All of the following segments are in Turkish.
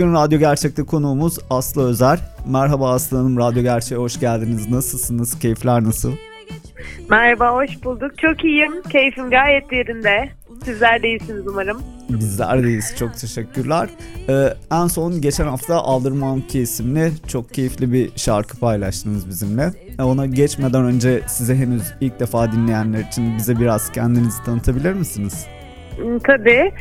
Bugün Radyo Gerçek'te konuğumuz Aslı Özer. Merhaba Aslı Hanım, Radyo Gerçek'e hoş geldiniz. Nasılsınız? Keyifler nasıl? Merhaba, hoş bulduk. Çok iyiyim. Keyfim gayet yerinde. Sizler de iyisiniz umarım. Bizler deyiz. Çok teşekkürler. Ee, en son geçen hafta Aldırmam Ki isimli çok keyifli bir şarkı paylaştınız bizimle. Ee, ona geçmeden önce size henüz ilk defa dinleyenler için bize biraz kendinizi tanıtabilir misiniz? Hmm, tabii.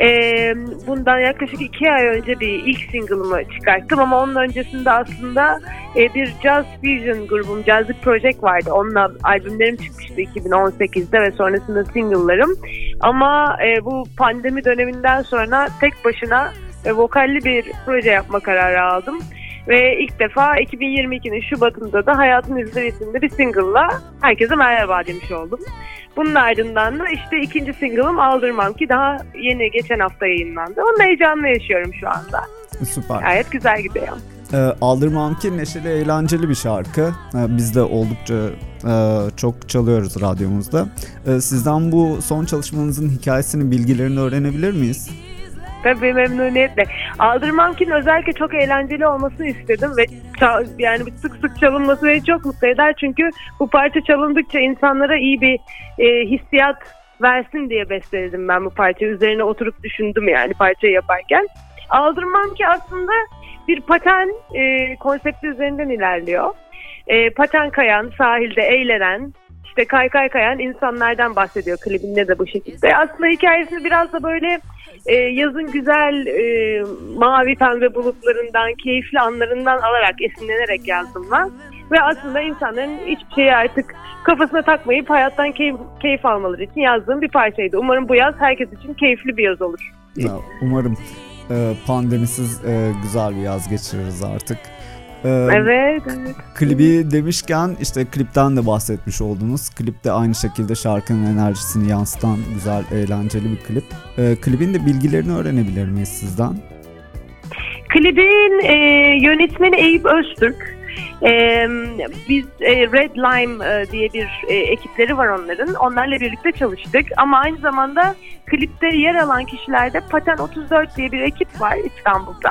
Ee, bundan yaklaşık iki ay önce bir ilk single'ımı çıkarttım ama onun öncesinde aslında e, bir Jazz Fusion grubum, Jazzy Project vardı. Onunla albümlerim çıkmıştı 2018'de ve sonrasında single'larım. Ama e, bu pandemi döneminden sonra tek başına e, vokalli bir proje yapma kararı aldım. Ve ilk defa 2022'nin Şubat'ında da Hayatın İzleri isimli bir single'la herkese merhaba demiş oldum. Bunun ardından da işte ikinci single'ım Aldırmam ki daha yeni geçen hafta yayınlandı. Onun heyecanını yaşıyorum şu anda. Süper. Gayet güzel gidiyor. Ee, Aldırmam ki neşeli eğlenceli bir şarkı. Ee, biz de oldukça e, çok çalıyoruz radyomuzda. Ee, sizden bu son çalışmanızın hikayesini, bilgilerini öğrenebilir miyiz? Tabii memnuniyetle. Aldırmam ki özellikle çok eğlenceli olmasını istedim ve yani sık sık çalınması beni çok mutlu eder. Çünkü bu parça çalındıkça insanlara iyi bir e, hissiyat versin diye besteledim ben bu parçayı. Üzerine oturup düşündüm yani parçayı yaparken. Aldırmam ki aslında bir paten e, konsepti üzerinden ilerliyor. E, paten kayan, sahilde eğlenen, işte kaykay kayan insanlardan bahsediyor klibinde de bu şekilde. Aslında hikayesini biraz da böyle e, yazın güzel e, mavi pembe bulutlarından, keyifli anlarından alarak, esinlenerek yazdım ben. Ve aslında insanların hiçbir şeyi artık kafasına takmayıp hayattan keyif, keyif almaları için yazdığım bir parçaydı. Umarım bu yaz herkes için keyifli bir yaz olur. Ya, umarım e, pandemisiz e, güzel bir yaz geçiririz artık. Ee, evet, evet. Klibi demişken işte klipten de bahsetmiş oldunuz. Klip de aynı şekilde şarkının enerjisini yansıtan güzel, eğlenceli bir klip. Ee, klibin de bilgilerini öğrenebilir miyiz sizden? Klibin e, yönetmeni Eyüp Öztürk. Ee, biz e, Red Lime e, diye bir e, ekipleri var onların. Onlarla birlikte çalıştık ama aynı zamanda klipte yer alan kişilerde Paten 34 diye bir ekip var İstanbul'da.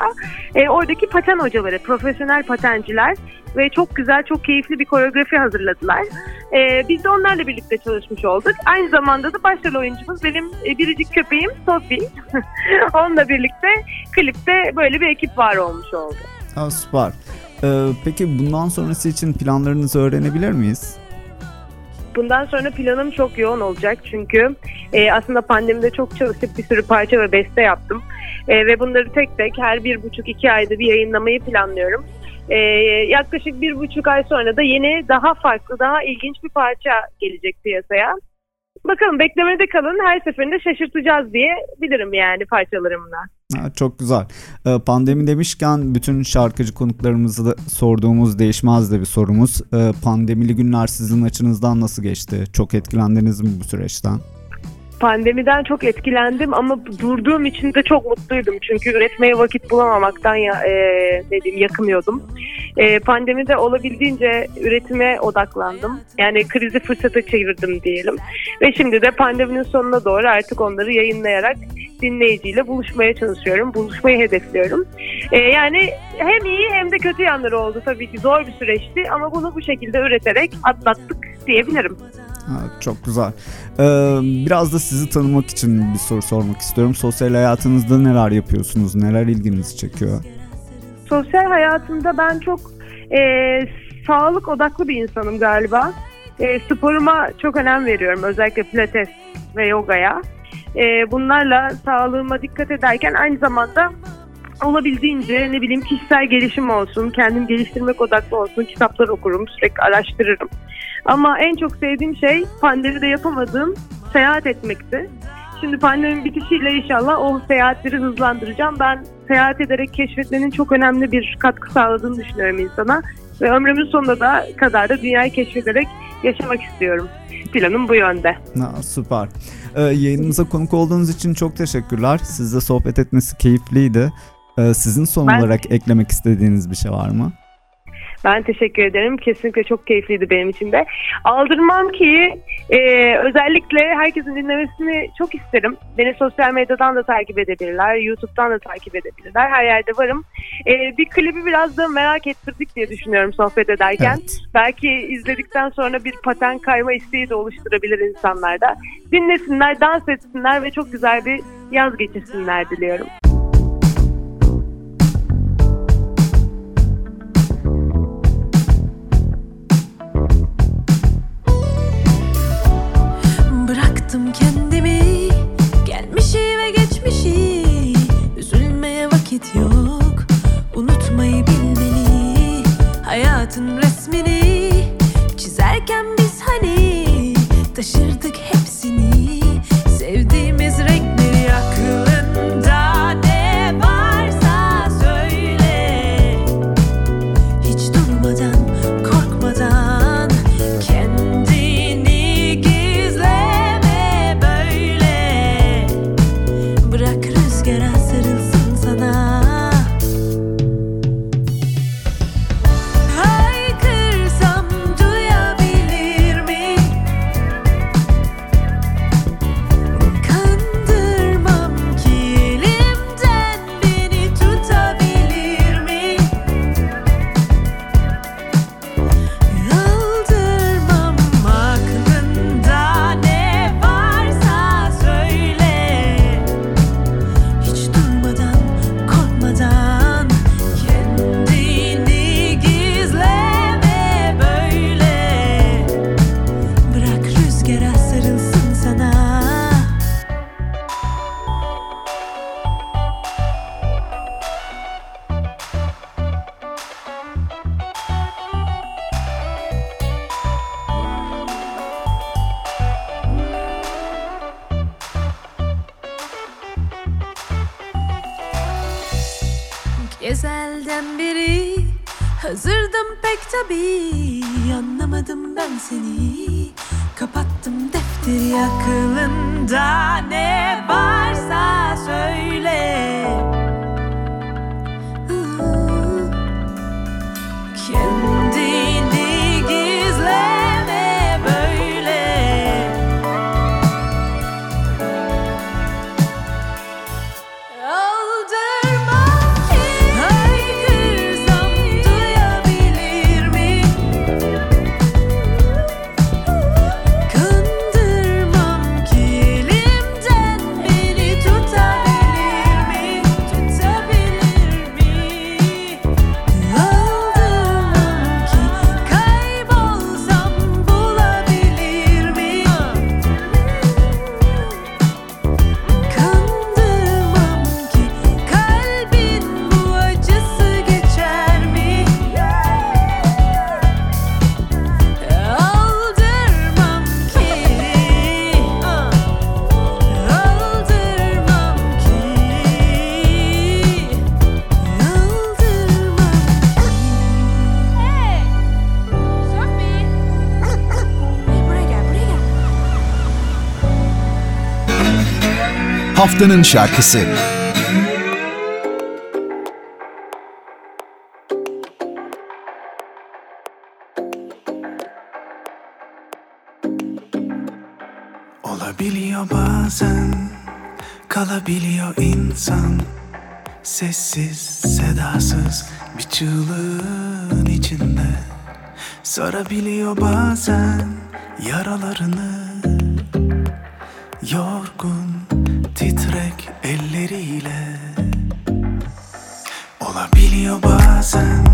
E, oradaki paten hocaları, profesyonel patenciler ve çok güzel, çok keyifli bir koreografi hazırladılar. E, biz de onlarla birlikte çalışmış olduk. Aynı zamanda da başrol oyuncumuz benim e, biricik köpeğim Sophie. Onunla birlikte klipte böyle bir ekip var olmuş oldu. Ha, süper. Ee, peki bundan sonrası için planlarınızı öğrenebilir miyiz? Bundan sonra planım çok yoğun olacak çünkü e, aslında pandemide çok çalışıp bir sürü parça ve beste yaptım. E, ve bunları tek tek her bir buçuk iki ayda bir yayınlamayı planlıyorum. E, yaklaşık bir buçuk ay sonra da yeni daha farklı daha ilginç bir parça gelecek piyasaya. Bakalım beklemede kalın her seferinde şaşırtacağız diye bilirim yani parçalarımla. Ha, çok güzel. Ee, pandemi demişken bütün şarkıcı konuklarımızı da sorduğumuz değişmez de bir sorumuz. Ee, pandemili günler sizin açınızdan nasıl geçti? Çok etkilendiniz mi bu süreçten? pandemiden çok etkilendim ama durduğum için de çok mutluydum. Çünkü üretmeye vakit bulamamaktan ya, e, dediğim yakınıyordum. E, pandemide olabildiğince üretime odaklandım. Yani krizi fırsata çevirdim diyelim. Ve şimdi de pandeminin sonuna doğru artık onları yayınlayarak dinleyiciyle buluşmaya çalışıyorum. Buluşmayı hedefliyorum. E, yani hem iyi hem de kötü yanları oldu tabii ki. Zor bir süreçti ama bunu bu şekilde üreterek atlattık diyebilirim. Çok güzel. Ee, biraz da sizi tanımak için bir soru sormak istiyorum. Sosyal hayatınızda neler yapıyorsunuz? Neler ilginizi çekiyor? Sosyal hayatımda ben çok e, sağlık odaklı bir insanım galiba. E, sporuma çok önem veriyorum. Özellikle pilates ve yogaya. E, bunlarla sağlığıma dikkat ederken aynı zamanda olabildiğince ne bileyim kişisel gelişim olsun, kendim geliştirmek odaklı olsun, kitaplar okurum, sürekli araştırırım. Ama en çok sevdiğim şey pandemide yapamadığım seyahat etmekti. Şimdi pandeminin bitişiyle inşallah o seyahatleri hızlandıracağım. Ben seyahat ederek keşfetmenin çok önemli bir katkı sağladığını düşünüyorum insana. Ve ömrümün sonuna da kadar da dünyayı keşfederek yaşamak istiyorum. Planım bu yönde. Ha, süper. Ee, yayınımıza konuk olduğunuz için çok teşekkürler. Sizle sohbet etmesi keyifliydi. Ee, sizin son Ben- olarak eklemek istediğiniz bir şey var mı? Ben teşekkür ederim. Kesinlikle çok keyifliydi benim için de. Aldırmam ki e, özellikle herkesin dinlemesini çok isterim. Beni sosyal medyadan da takip edebilirler. YouTube'dan da takip edebilirler. Her yerde varım. E, bir klibi biraz da merak ettirdik diye düşünüyorum sohbet ederken. Evet. Belki izledikten sonra bir paten kayma isteği de oluşturabilir insanlarda. Dinlesinler, dans etsinler ve çok güzel bir yaz geçirsinler diliyorum. Ezelden beri hazırdım pek tabii Anlamadım ben seni. Kapattım defteri akılında ne varsa söyle Haftanın şarkısı. Olabiliyor bazen kalabiliyor insan. Sessiz sedasız bir çığlığın içinde. Sarabiliyor bazen yaralarını elleriyle Olabiliyor bazen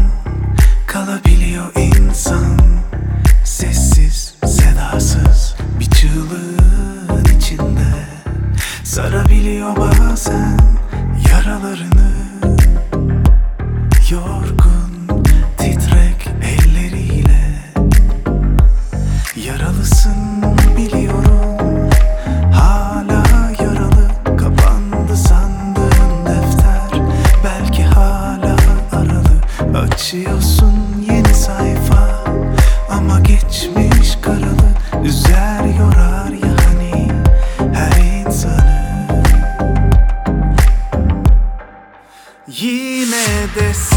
Yine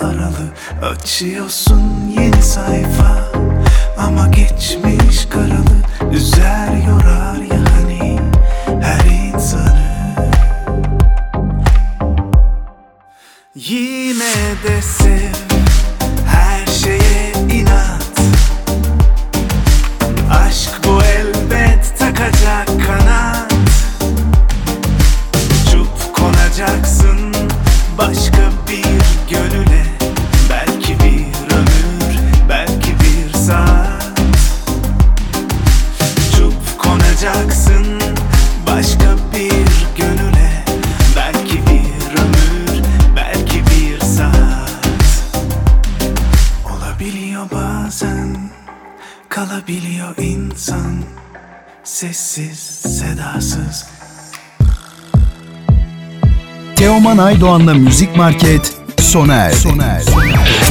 aralı. Açıyorsun yeni sayfa Ama geçmiş karalı Üzer yorar ya hani Her insanı. Yine de sev Olabiliyor bazen Kalabiliyor insan Sessiz, sedasız Teoman Aydoğan'la Müzik Market sona erdi.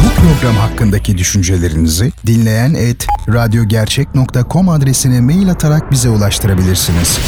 Bu program hakkındaki düşüncelerinizi dinleyen et radyogercek.com adresine mail atarak bize ulaştırabilirsiniz.